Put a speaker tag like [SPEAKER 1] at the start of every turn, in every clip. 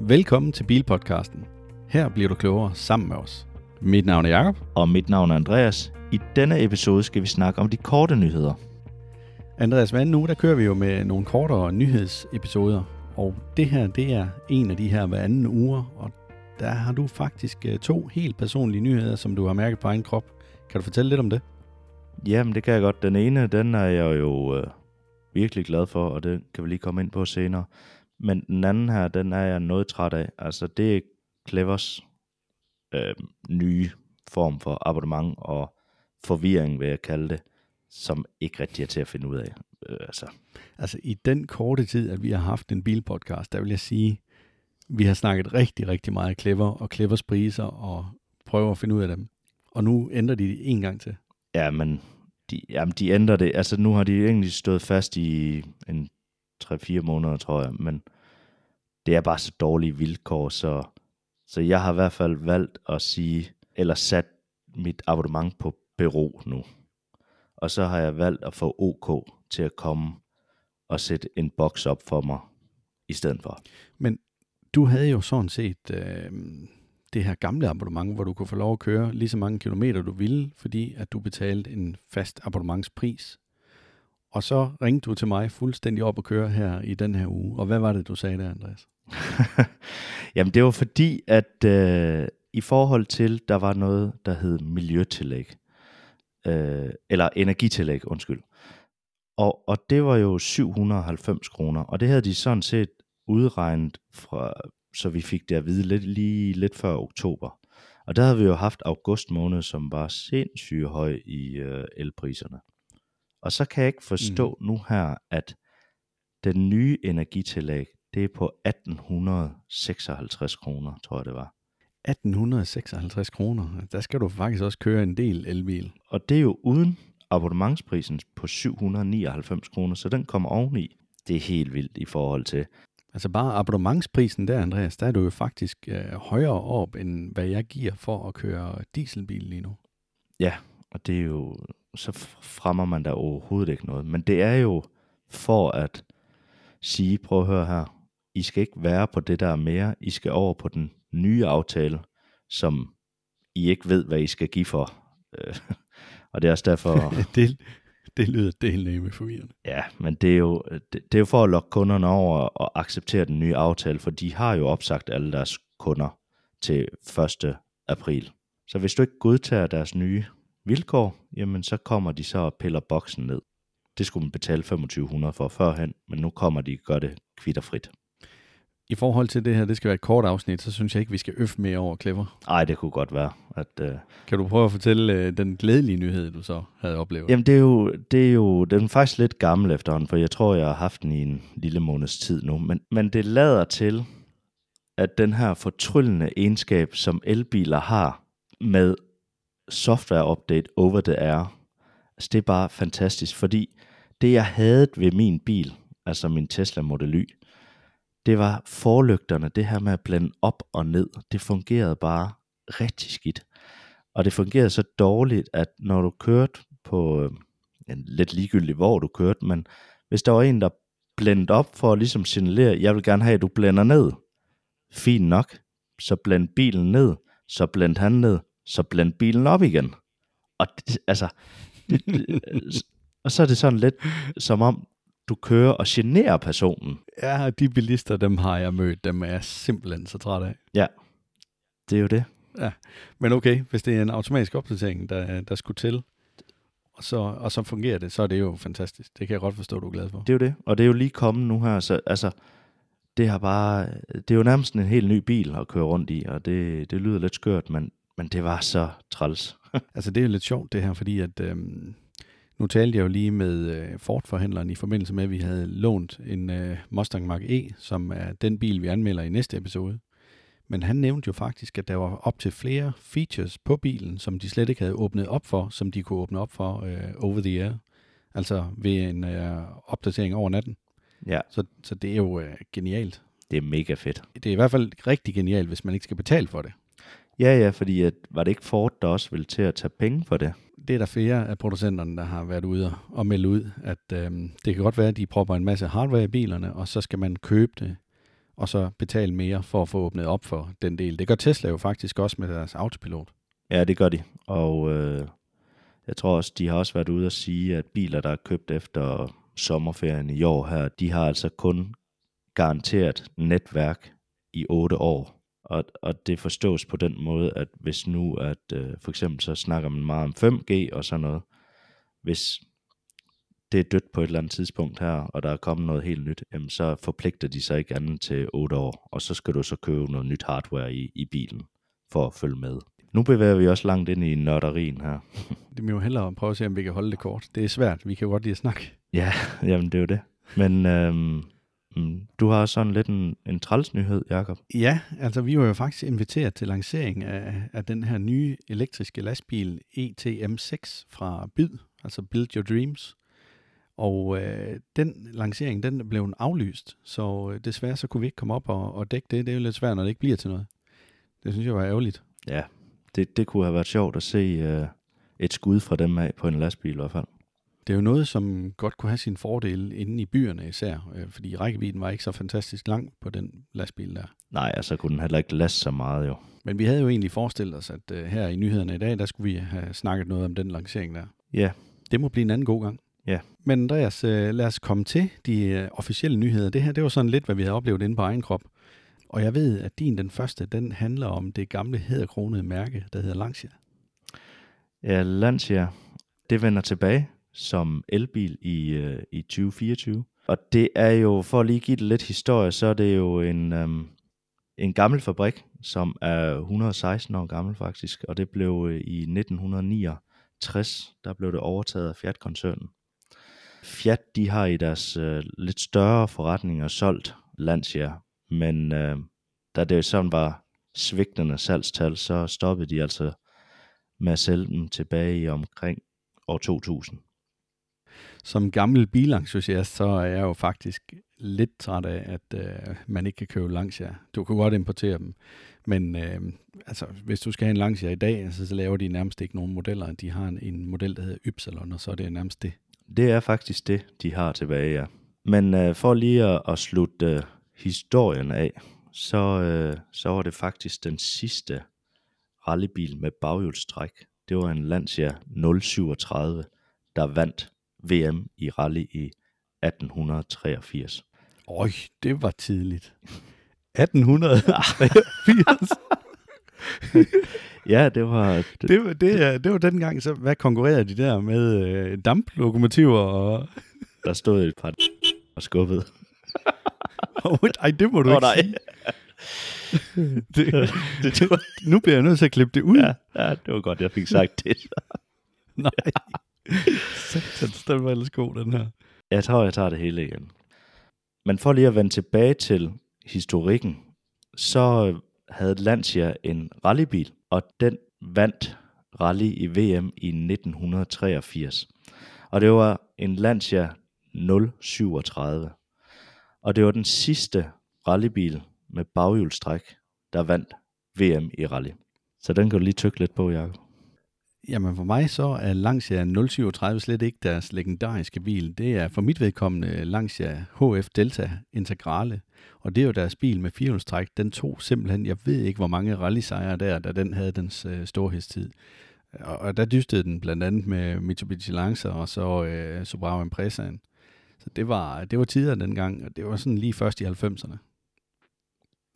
[SPEAKER 1] Velkommen til Bilpodcasten. Her bliver du klogere sammen med os. Mit navn er Jakob.
[SPEAKER 2] Og mit navn er Andreas. I denne episode skal vi snakke om de korte nyheder.
[SPEAKER 1] Andreas, hver anden uge, der kører vi jo med nogle kortere nyhedsepisoder. Og det her, det er en af de her hver anden uge, og der har du faktisk øh, to helt personlige nyheder, som du har mærket på egen krop. Kan du fortælle lidt om det?
[SPEAKER 2] Jamen, det kan jeg godt. Den ene, den er jeg jo øh, virkelig glad for, og det kan vi lige komme ind på senere. Men den anden her, den er jeg noget træt af. Altså, det er Clevers øh, nye form for abonnement og forvirring, vil jeg kalde det, som ikke rigtig er til at finde ud af. Øh, altså.
[SPEAKER 1] altså, i den korte tid, at vi har haft en bilpodcast, der vil jeg sige, vi har snakket rigtig, rigtig meget Clever og Clevers priser og prøver at finde ud af dem. Og nu ændrer de det en gang til.
[SPEAKER 2] Ja, men de, jamen, de ændrer det. Altså, nu har de egentlig stået fast i en 3-4 måneder, tror jeg, men det er bare så dårlige vilkår, så, så jeg har i hvert fald valgt at sige, eller sat mit abonnement på bero nu. Og så har jeg valgt at få OK til at komme og sætte en boks op for mig i stedet for.
[SPEAKER 1] Men du havde jo sådan set øh, det her gamle abonnement, hvor du kunne få lov at køre lige så mange kilometer du ville, fordi at du betalte en fast abonnementspris. Og så ringte du til mig fuldstændig op og køre her i den her uge. Og hvad var det, du sagde der, Andreas?
[SPEAKER 2] Jamen det var fordi, at øh, i forhold til, der var noget, der hed miljøtillæg. Øh, eller energitillæg, undskyld. Og, og det var jo 790 kroner. Og det havde de sådan set udregnet, fra, så vi fik det at vide lidt, lige lidt før oktober. Og der havde vi jo haft august måned, som var sindssygt høj i øh, elpriserne. Og så kan jeg ikke forstå mm. nu her, at den nye energitillæg, det er på 1856 kroner, tror jeg det var.
[SPEAKER 1] 1856 kroner. Der skal du faktisk også køre en del elbil.
[SPEAKER 2] Og det er jo uden abonnementsprisen på 799 kroner, så den kommer oveni. Det er helt vildt i forhold til.
[SPEAKER 1] Altså bare abonnementsprisen der, Andreas, der er du jo faktisk øh, højere op, end hvad jeg giver for at køre dieselbil lige nu.
[SPEAKER 2] Ja, og det er jo, så fremmer man der overhovedet ikke noget. Men det er jo for at sige, prøv at høre her, I skal ikke være på det der mere, I skal over på den nye aftale, som I ikke ved, hvad I skal give for. Øh, og det er også derfor...
[SPEAKER 1] det, det lyder del forvirrende.
[SPEAKER 2] Ja, men det er, jo, det, det er jo for at lokke kunderne over og acceptere den nye aftale, for de har jo opsagt alle deres kunder til 1. april. Så hvis du ikke godtager deres nye vilkår, jamen så kommer de så og piller boksen ned. Det skulle man betale 2500 for førhen, men nu kommer de og gør det kvitterfrit.
[SPEAKER 1] I forhold til det her, det skal være et kort afsnit, så synes jeg ikke, vi skal øffe mere over Clever.
[SPEAKER 2] Nej, det kunne godt være. At, uh...
[SPEAKER 1] Kan du prøve at fortælle uh, den glædelige nyhed, du så havde oplevet?
[SPEAKER 2] Jamen, det er, jo, det er jo den er faktisk lidt gammel efterhånden, for jeg tror, jeg har haft den i en lille måneds tid nu. Men, men det lader til, at den her fortryllende egenskab, som elbiler har med software update over the air, altså det er bare fantastisk, fordi det jeg havde ved min bil, altså min Tesla Model Y, det var forlygterne, det her med at blande op og ned, det fungerede bare rigtig skidt. Og det fungerede så dårligt, at når du kørte på, øh, en ja, lidt ligegyldigt hvor du kørte, men hvis der var en, der blændte op for at ligesom signalere, jeg vil gerne have, at du blænder ned. Fint nok. Så blænd bilen ned, så blænd han ned, så blænd bilen op igen. Og det, altså, det, det, og så er det sådan lidt som om, du kører og generer personen.
[SPEAKER 1] Ja, de bilister, dem har jeg mødt, dem er jeg simpelthen så træt af.
[SPEAKER 2] Ja, det er jo det.
[SPEAKER 1] Ja, men okay, hvis det er en automatisk opdatering, der, der skulle til, og så, og så fungerer det, så er det jo fantastisk. Det kan jeg godt forstå, du er glad for.
[SPEAKER 2] Det er jo det, og det er jo lige kommet nu her, så altså, det har bare, det er jo nærmest en helt ny bil at køre rundt i, og det, det lyder lidt skørt, men, men det var så træls.
[SPEAKER 1] altså det er jo lidt sjovt det her, fordi at øhm, nu talte jeg jo lige med øh, Ford-forhandleren i forbindelse med, at vi havde lånt en øh, Mustang Mach-E, som er den bil, vi anmelder i næste episode. Men han nævnte jo faktisk, at der var op til flere features på bilen, som de slet ikke havde åbnet op for, som de kunne åbne op for øh, over the air. Altså ved en øh, opdatering over natten.
[SPEAKER 2] Ja.
[SPEAKER 1] Så, så det er jo øh, genialt.
[SPEAKER 2] Det er mega fedt.
[SPEAKER 1] Det er i hvert fald rigtig genialt, hvis man ikke skal betale for det.
[SPEAKER 2] Ja, ja, fordi at, var det ikke Ford, der også ville til at tage penge for det?
[SPEAKER 1] det er der flere af producenterne, der har været ude og melde ud, at øhm, det kan godt være, at de propper en masse hardware i bilerne, og så skal man købe det. og så betale mere for at få åbnet op for den del. Det gør Tesla jo faktisk også med deres autopilot.
[SPEAKER 2] Ja, det gør de. Og øh, jeg tror også, de har også været ude at sige, at biler, der er købt efter sommerferien i år her, de har altså kun garanteret netværk i 8 år. Og, og det forstås på den måde, at hvis nu, at øh, for eksempel så snakker man meget om 5G og sådan noget, hvis det er dødt på et eller andet tidspunkt her, og der er kommet noget helt nyt, jamen så forpligter de sig ikke andet til 8 år, og så skal du så købe noget nyt hardware i, i bilen for at følge med. Nu bevæger vi også langt ind i nørderien her.
[SPEAKER 1] Det må jo hellere prøve at se, om vi kan holde det kort. Det er svært, vi kan jo godt lide at snakke.
[SPEAKER 2] Ja, jamen det er jo det. Men øhm, du har sådan lidt en, en trælsnyhed, Jakob.
[SPEAKER 1] Ja, altså vi var jo faktisk inviteret til lancering af, af den her nye elektriske lastbil ETM6 fra BYD, altså Build Your Dreams. Og øh, den lancering, den blev aflyst, så øh, desværre så kunne vi ikke komme op og, og dække det. Det er jo lidt svært, når det ikke bliver til noget. Det synes jeg var ærgerligt.
[SPEAKER 2] Ja, det, det kunne have været sjovt at se øh, et skud fra dem af på en lastbil i hvert fald.
[SPEAKER 1] Det er jo noget, som godt kunne have sin fordel inde i byerne især, øh, fordi rækkevidden var ikke så fantastisk lang på den lastbil der.
[SPEAKER 2] Nej, altså kunne den heller ikke laste så meget jo.
[SPEAKER 1] Men vi havde jo egentlig forestillet os, at øh, her i nyhederne i dag, der skulle vi have snakket noget om den lancering der.
[SPEAKER 2] Ja,
[SPEAKER 1] Det må blive en anden god gang.
[SPEAKER 2] Ja.
[SPEAKER 1] Men Andreas, øh, lad os komme til de øh, officielle nyheder. Det her, det var sådan lidt, hvad vi havde oplevet inde på egen krop. Og jeg ved, at din, den første, den handler om det gamle hæderkronede mærke, der hedder Lancia.
[SPEAKER 2] ja Lancia, det vender tilbage som elbil i, øh, i 2024. Og det er jo, for at lige give det lidt historie, så er det jo en, øhm, en gammel fabrik, som er 116 år gammel faktisk, og det blev øh, i 1969, der blev det overtaget af Fiat-koncernen. Fiat, de har i deres øh, lidt større forretninger solgt Lancia, men øh, da det sådan var svigtende salgstal, så stoppede de altså med at sælge dem tilbage i omkring år 2000.
[SPEAKER 1] Som gammel bilentusiast, så er jeg jo faktisk lidt træt af, at øh, man ikke kan købe Lancia. Du kan godt importere dem, men øh, altså, hvis du skal have en Lancia i dag, altså, så laver de nærmest ikke nogen modeller. De har en, en model, der hedder Ypsilon, og så er det nærmest det.
[SPEAKER 2] Det er faktisk det, de har tilbage, ja. Men øh, for lige at, at slutte øh, historien af, så, øh, så var det faktisk den sidste rallybil med baghjulstræk. Det var en Lancia 037, der vandt VM i rally i 1883.
[SPEAKER 1] Øj, det var tidligt. 1883.
[SPEAKER 2] Ja, det var... Det,
[SPEAKER 1] det, var, det, det var dengang, så hvad konkurrerede de der med øh, damplokomotiver og...
[SPEAKER 2] der stod et par og skubbede.
[SPEAKER 1] Ej, det må du
[SPEAKER 2] Åh,
[SPEAKER 1] ikke
[SPEAKER 2] nej.
[SPEAKER 1] sige. Det, det, nu bliver jeg nødt til at klippe det ud.
[SPEAKER 2] Ja, ja, det var godt, jeg fik sagt det.
[SPEAKER 1] Nej. Satans, den var ellers god, den her.
[SPEAKER 2] Jeg tror, jeg tager det hele igen. Men for lige at vende tilbage til historikken, så havde Lancia en rallybil, og den vandt rally i VM i 1983. Og det var en Lancia 037. Og det var den sidste rallybil med baghjulstræk, der vandt VM i rally. Så den kan du lige tykke lidt på, Jacob.
[SPEAKER 1] Jamen for mig så er Lancia 037 slet ikke deres legendariske bil. Det er for mit vedkommende Lancia HF Delta Integrale. Og det er jo deres bil med firehjulstræk. Den tog simpelthen, jeg ved ikke hvor mange rallysejre der, da den havde dens øh, storhedstid. Og, og der dystede den blandt andet med Mitsubishi Lancer og så øh, Subaru Imprezaen. Så det var, det var tider dengang, og det var sådan lige først i 90'erne.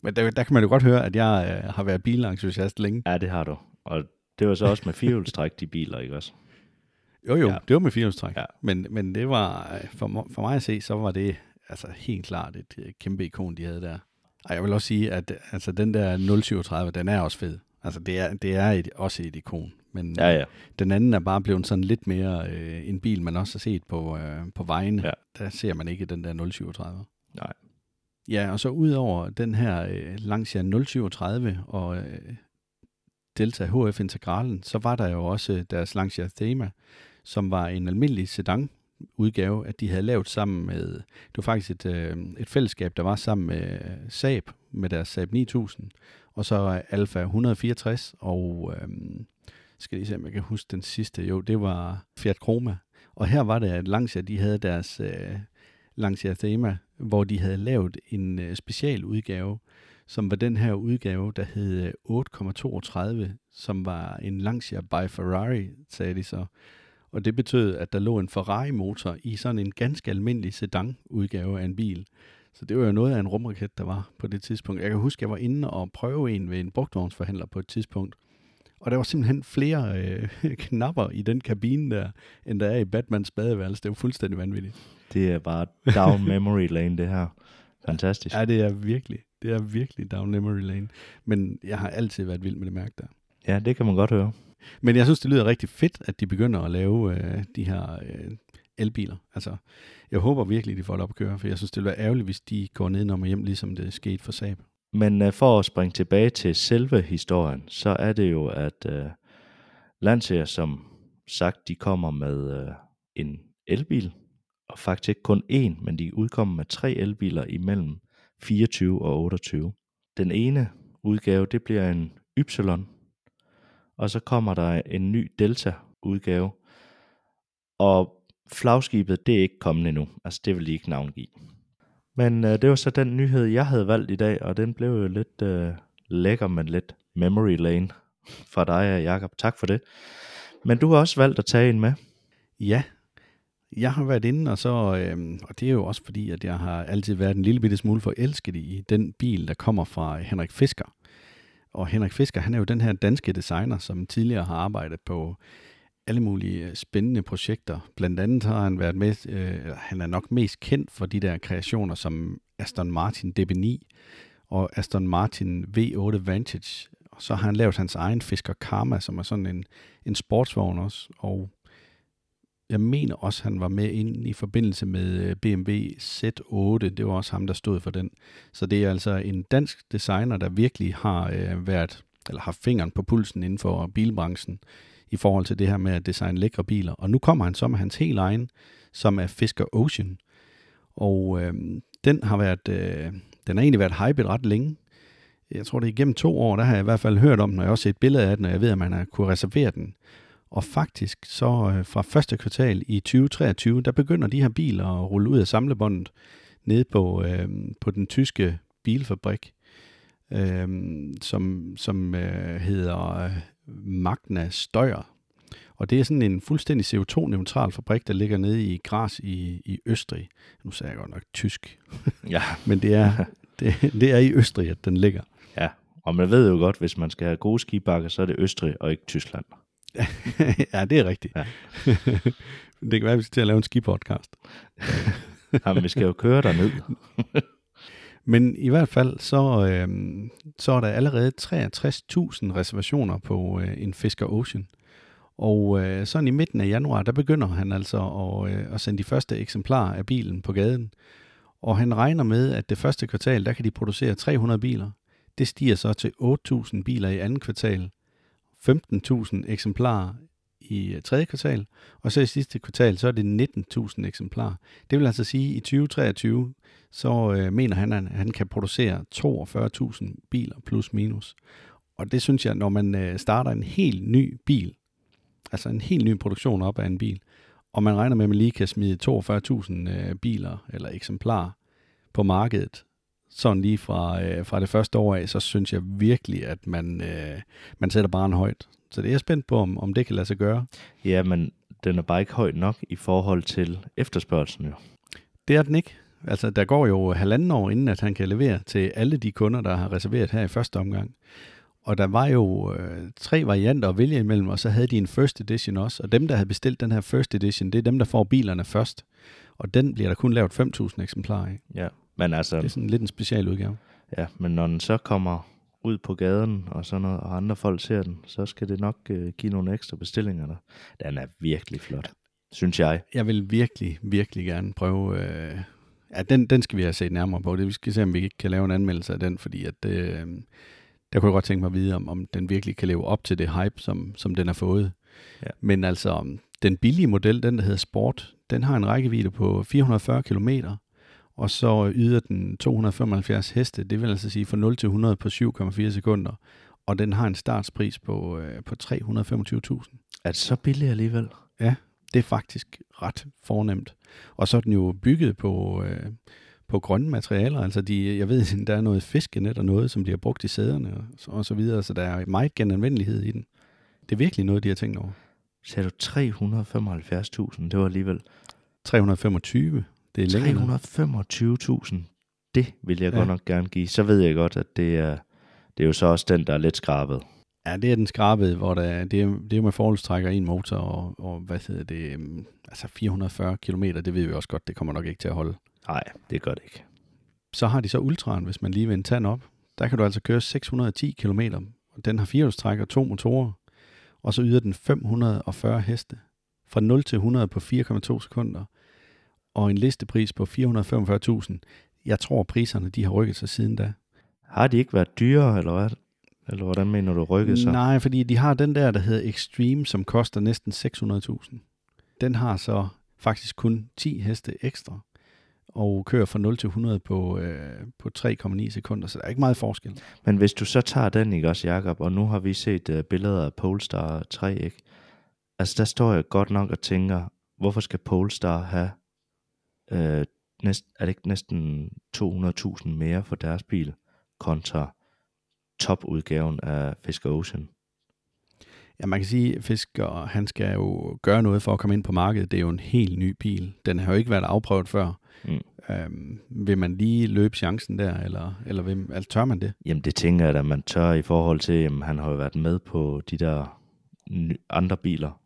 [SPEAKER 1] Men der, der kan man jo godt høre, at jeg øh, har været bilentusiast længe.
[SPEAKER 2] Ja, det har du. Og det var så også med firehjulstræk, de biler, ikke også?
[SPEAKER 1] Jo, jo,
[SPEAKER 2] Ja.
[SPEAKER 1] det var med firehjulstræk.
[SPEAKER 2] Ja.
[SPEAKER 1] Men, men det var, for, for mig at se, så var det altså helt klart et øh, kæmpe ikon, de havde der. Og jeg vil også sige, at altså, den der 037, den er også fed. Altså, det er, det er et, også et ikon. Men
[SPEAKER 2] Ja, ja.
[SPEAKER 1] den anden er bare blevet sådan lidt mere øh, en bil, man også har set på, øh, på vejene.
[SPEAKER 2] Ja.
[SPEAKER 1] Der ser man ikke den der 037.
[SPEAKER 2] Nej.
[SPEAKER 1] Ja, og så ud over den her øh, Lancia 037 og øh, Delta HF Integralen, så var der jo også øh, deres Lancia Thema, som var en almindelig sedan udgave, at de havde lavet sammen med, det var faktisk et, øh, et fællesskab, der var sammen med øh, Saab, med deres Saab 9000, og så øh, Alfa 164, og øh, skal lige se, om jeg kan huske den sidste, jo, det var Fiat Chroma. Og her var det, at Lancia, de havde deres øh, Lancia Thema, hvor de havde lavet en øh, specialudgave, som var den her udgave, der hed øh, 8,32, som var en Lancia by Ferrari, sagde de så. Og det betød, at der lå en Ferrari-motor i sådan en ganske almindelig sedan-udgave af en bil. Så det var jo noget af en rumraket, der var på det tidspunkt. Jeg kan huske, at jeg var inde og prøve en ved en brugtvognsforhandler på et tidspunkt. Og der var simpelthen flere øh, knapper i den kabine der, end der er i Batmans badeværelse. Det var fuldstændig vanvittigt.
[SPEAKER 2] Det er bare down memory lane, det her. Fantastisk.
[SPEAKER 1] Ja, det er virkelig. Det er virkelig down memory lane. Men jeg har altid været vild med det mærke der.
[SPEAKER 2] Ja, det kan man godt høre.
[SPEAKER 1] Men jeg synes, det lyder rigtig fedt, at de begynder at lave øh, de her øh, elbiler. Altså, jeg håber virkelig, de får det op at køre, for jeg synes, det ville være ærgerligt, hvis de går ned og hjem, ligesom det skete for Saab.
[SPEAKER 2] Men uh, for at springe tilbage til selve historien, så er det jo, at uh, Lancia, som sagt, de kommer med uh, en elbil, og faktisk ikke kun én, men de udkommer med tre elbiler imellem 24 og 28. Den ene udgave, det bliver en Ypsilon, og så kommer der en ny Delta-udgave, og flagskibet, det er ikke kommet endnu. Altså, det vil de ikke navngive. Men øh, det var så den nyhed, jeg havde valgt i dag, og den blev jo lidt øh, lækker, men lidt memory lane fra dig, Jakob. Tak for det. Men du har også valgt at tage en med.
[SPEAKER 1] Ja, jeg har været inde, og så, øh, og det er jo også fordi, at jeg har altid været en lille bitte smule forelsket i den bil, der kommer fra Henrik Fisker. Og Henrik Fisker, han er jo den her danske designer, som tidligere har arbejdet på alle mulige øh, spændende projekter. Blandt andet har han været med, øh, han er nok mest kendt for de der kreationer som Aston Martin DB9 og Aston Martin V8 Vantage. Og så har han lavet hans egen Fisker Karma, som er sådan en, en sportsvogn også. Og jeg mener også, han var med ind i forbindelse med øh, BMW Z8. Det var også ham, der stod for den. Så det er altså en dansk designer, der virkelig har øh, været eller har fingeren på pulsen inden for bilbranchen i forhold til det her med at designe lækre biler. Og nu kommer han så med hans helt egen, som er Fisker Ocean. Og øh, den har været, øh, den har egentlig været hypet ret længe. Jeg tror, det er igennem to år, der har jeg i hvert fald hørt om den, og jeg har også set billeder af den, og jeg ved, at man har kunne reservere den. Og faktisk så øh, fra første kvartal i 2023, der begynder de her biler at rulle ud af samlebåndet nede på, øh, på den tyske bilfabrik, øh, som, som øh, hedder Magna Støjer. Og det er sådan en fuldstændig CO2-neutral fabrik, der ligger nede i Gras i, i Østrig. Nu sagde jeg godt nok tysk.
[SPEAKER 2] Ja.
[SPEAKER 1] Men det er, det, det er i Østrig, at den ligger.
[SPEAKER 2] Ja, og man ved jo godt, hvis man skal have gode skibakker, så er det Østrig og ikke Tyskland.
[SPEAKER 1] ja, det er rigtigt.
[SPEAKER 2] Ja.
[SPEAKER 1] det kan være, at vi skal til at lave en skipodcast.
[SPEAKER 2] Jamen, vi skal jo køre derned.
[SPEAKER 1] Men i hvert fald, så, øh, så er der allerede 63.000 reservationer på øh, en Fisker Ocean. Og øh, sådan i midten af januar, der begynder han altså at, øh, at sende de første eksemplarer af bilen på gaden. Og han regner med, at det første kvartal, der kan de producere 300 biler. Det stiger så til 8.000 biler i andet kvartal, 15.000 eksemplarer i øh, tredje kvartal, og så i sidste kvartal, så er det 19.000 eksemplarer. Det vil altså sige, at i 2023, så øh, mener han, at han kan producere 42.000 biler plus minus. Og det synes jeg, når man øh, starter en helt ny bil, altså en helt ny produktion op af en bil, og man regner med, at man lige kan smide 42.000 øh, biler eller eksemplarer på markedet, sådan lige fra, øh, fra det første år af, så synes jeg virkelig, at man, øh, man sætter barn højt. Så det er jeg spændt på, om, om det kan lade sig gøre.
[SPEAKER 2] Ja, men den er bare ikke høj nok i forhold til efterspørgselen jo.
[SPEAKER 1] Det er den ikke. Altså, der går jo halvanden år, inden at han kan levere til alle de kunder, der har reserveret her i første omgang. Og der var jo øh, tre varianter at vælge imellem, og så havde de en first edition også. Og dem, der havde bestilt den her first edition, det er dem, der får bilerne først. Og den bliver der kun lavet 5.000 eksemplarer af.
[SPEAKER 2] Ja, men altså...
[SPEAKER 1] Det er sådan lidt en special udgave.
[SPEAKER 2] Ja, men når den så kommer ud på gaden og sådan noget, og andre folk ser den, så skal det nok øh, give nogle ekstra bestillinger der. Den er virkelig flot, synes jeg.
[SPEAKER 1] Jeg vil virkelig, virkelig gerne prøve... Øh, ja, den, den skal vi have set nærmere på. Det, vi skal se, om vi ikke kan lave en anmeldelse af den, fordi at, øh, der kunne jeg godt tænke mig at vide, om, om den virkelig kan leve op til det hype, som, som den har fået.
[SPEAKER 2] Ja.
[SPEAKER 1] Men altså, den billige model, den der hedder Sport, den har en rækkevidde på 440 km, og så yder den 275 heste, det vil altså sige fra 0 til 100 på 7,4 sekunder, og den har en startspris på, øh, på 325.000.
[SPEAKER 2] Er det så billigt alligevel?
[SPEAKER 1] Ja, Det er faktisk ret fornemt. Og så er den jo bygget på, øh, på grønne materialer. Altså de, jeg ved, der er noget fiskenet og noget, som bliver brugt i sæderne og, og så videre, så der er meget genanvendelighed i den. Det er virkelig noget, de har tænkt over.
[SPEAKER 2] Sagde du 375.000? Det var alligevel
[SPEAKER 1] 325. Det er længere.
[SPEAKER 2] 325.000. Det vil jeg ja. godt nok gerne give. Så ved jeg godt, at det er, det er jo så også den, der er lidt skrabet.
[SPEAKER 1] Ja, det er den skrabede, hvor der, det, er, det er med forholdstrækker en motor, og, og hvad hedder det, øhm, altså 440 km, det ved vi også godt, det kommer nok ikke til at holde.
[SPEAKER 2] Nej, det gør det ikke.
[SPEAKER 1] Så har de så Ultraen, hvis man lige vil en tand op. Der kan du altså køre 610 km. Den har firehjulstræk og to motorer, og så yder den 540 heste. Fra 0 til 100 på 4,2 sekunder, og en listepris på 445.000. Jeg tror, priserne de har rykket sig siden da.
[SPEAKER 2] Har de ikke været dyre, eller hvad? Eller hvordan mener du rykket sig?
[SPEAKER 1] Nej, fordi de har den der, der hedder Extreme, som koster næsten 600.000. Den har så faktisk kun 10 heste ekstra, og kører fra 0 til 100 på, øh, på 3,9 sekunder, så der er ikke meget forskel.
[SPEAKER 2] Men hvis du så tager den, ikke også, Jacob, og nu har vi set uh, billeder af Polestar 3, ikke? Altså, der står jeg godt nok og tænker, hvorfor skal Polestar have, øh, næst, er det ikke næsten 200.000 mere for deres bil, kontra topudgaven af Fisker Ocean?
[SPEAKER 1] Ja, man kan sige, at Fisker, han skal jo gøre noget for at komme ind på markedet. Det er jo en helt ny bil. Den har jo ikke været afprøvet før. Mm. Øhm, vil man lige løbe chancen der, eller, eller vil, altså, tør man det?
[SPEAKER 2] Jamen det tænker jeg at man tør i forhold til, at han har jo været med på de der andre biler.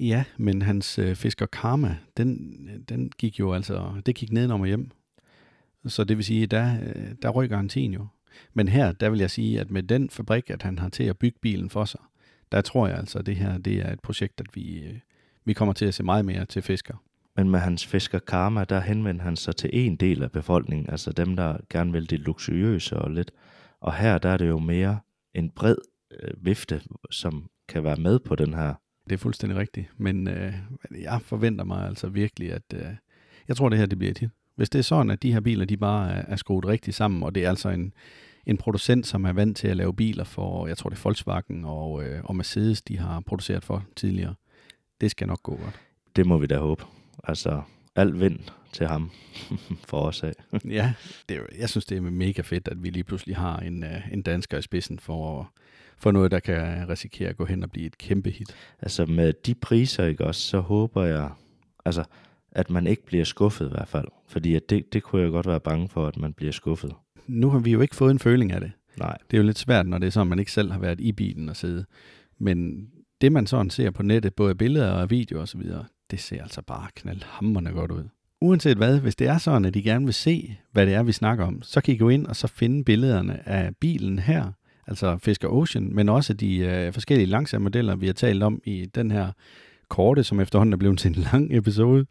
[SPEAKER 1] Ja, men hans øh, Fisker Karma, den, den gik jo altså, det gik nedenom og hjem. Så det vil sige, der, øh, der røg garantien jo. Men her, der vil jeg sige, at med den fabrik, at han har til at bygge bilen for sig, der tror jeg altså, at det her det er et projekt, at vi, øh, vi kommer til at se meget mere til fisker.
[SPEAKER 2] Men med hans fisker karma, der henvender han sig til en del af befolkningen, altså dem, der gerne vil det luksuriøse og lidt. Og her, der er det jo mere en bred øh, vifte, som kan være med på den her.
[SPEAKER 1] Det er fuldstændig rigtigt, men øh, jeg forventer mig altså virkelig, at øh, jeg tror, det her det bliver et hit. Hvis det er sådan, at de her biler, de bare er, er skruet rigtigt sammen, og det er altså en, en producent, som er vant til at lave biler for, jeg tror det er Volkswagen og, øh, og Mercedes, de har produceret for tidligere. Det skal nok gå godt.
[SPEAKER 2] Det må vi da håbe. Altså, alt vind til ham for os af.
[SPEAKER 1] ja, det er, jeg synes, det er mega fedt, at vi lige pludselig har en, uh, en dansker i spidsen for, for noget, der kan risikere at gå hen og blive et kæmpe hit.
[SPEAKER 2] Altså med de priser, ikke også, så håber jeg, altså, at man ikke bliver skuffet i hvert fald. Fordi at det, det kunne jeg godt være bange for, at man bliver skuffet
[SPEAKER 1] nu har vi jo ikke fået en føling af det.
[SPEAKER 2] Nej.
[SPEAKER 1] Det er jo lidt svært, når det er sådan, at man ikke selv har været i bilen og sidde. Men det, man sådan ser på nettet, både billeder og videoer osv., det ser altså bare knaldhammerende godt ud. Uanset hvad, hvis det er sådan, at I gerne vil se, hvad det er, vi snakker om, så kan I gå ind og så finde billederne af bilen her, altså Fisker Ocean, men også de øh, forskellige langsomme modeller, vi har talt om i den her korte, som efterhånden er blevet til en lang episode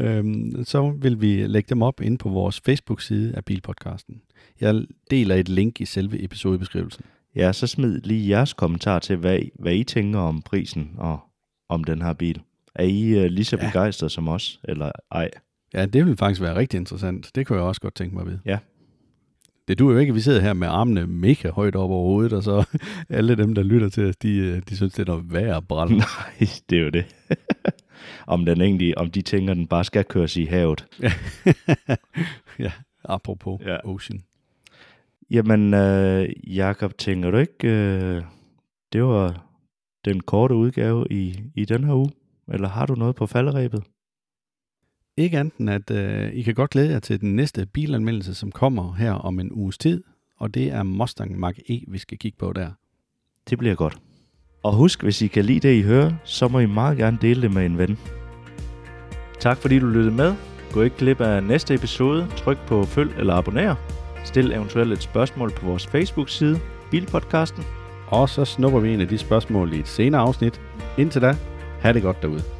[SPEAKER 1] øhm, så vil vi lægge dem op inde på vores Facebook-side af Bilpodcasten. Jeg deler et link i selve episodebeskrivelsen.
[SPEAKER 2] Ja, så smid lige jeres kommentar til, hvad, hvad I tænker om prisen og om den her bil. Er I uh, lige så ja. begejstrede som os, eller ej?
[SPEAKER 1] Ja, det vil faktisk være rigtig interessant. Det kunne jeg også godt tænke mig at vide.
[SPEAKER 2] Ja.
[SPEAKER 1] Det du jo ikke, at vi sidder her med armene mega højt op over hovedet, og så alle dem, der lytter til os, de, øh, de synes, det er noget værd at brænde.
[SPEAKER 2] Nej, det er jo det. om den egentlig, om de tænker, den bare skal køres i havet.
[SPEAKER 1] ja, apropos ja. Ocean.
[SPEAKER 2] Jamen, øh, Jakob, tænker du ikke, øh, det var den korte udgave i, i den her uge? Eller har du noget på falderæbet?
[SPEAKER 1] Ikke andet end, at øh, I kan godt glæde jer til den næste bilanmeldelse, som kommer her om en uges tid, og det er Mustang Mach-E, vi skal kigge på der.
[SPEAKER 2] Det bliver godt. Og husk, hvis I kan lide det, I hører, så må I meget gerne dele det med en ven. Tak fordi du lyttede med. Gå ikke glip af næste episode. Tryk på følg eller abonner. Stil eventuelt et spørgsmål på vores Facebook-side, Bilpodcasten.
[SPEAKER 1] Og så snupper vi en af de spørgsmål i et senere afsnit. Indtil da, ha' det godt derude.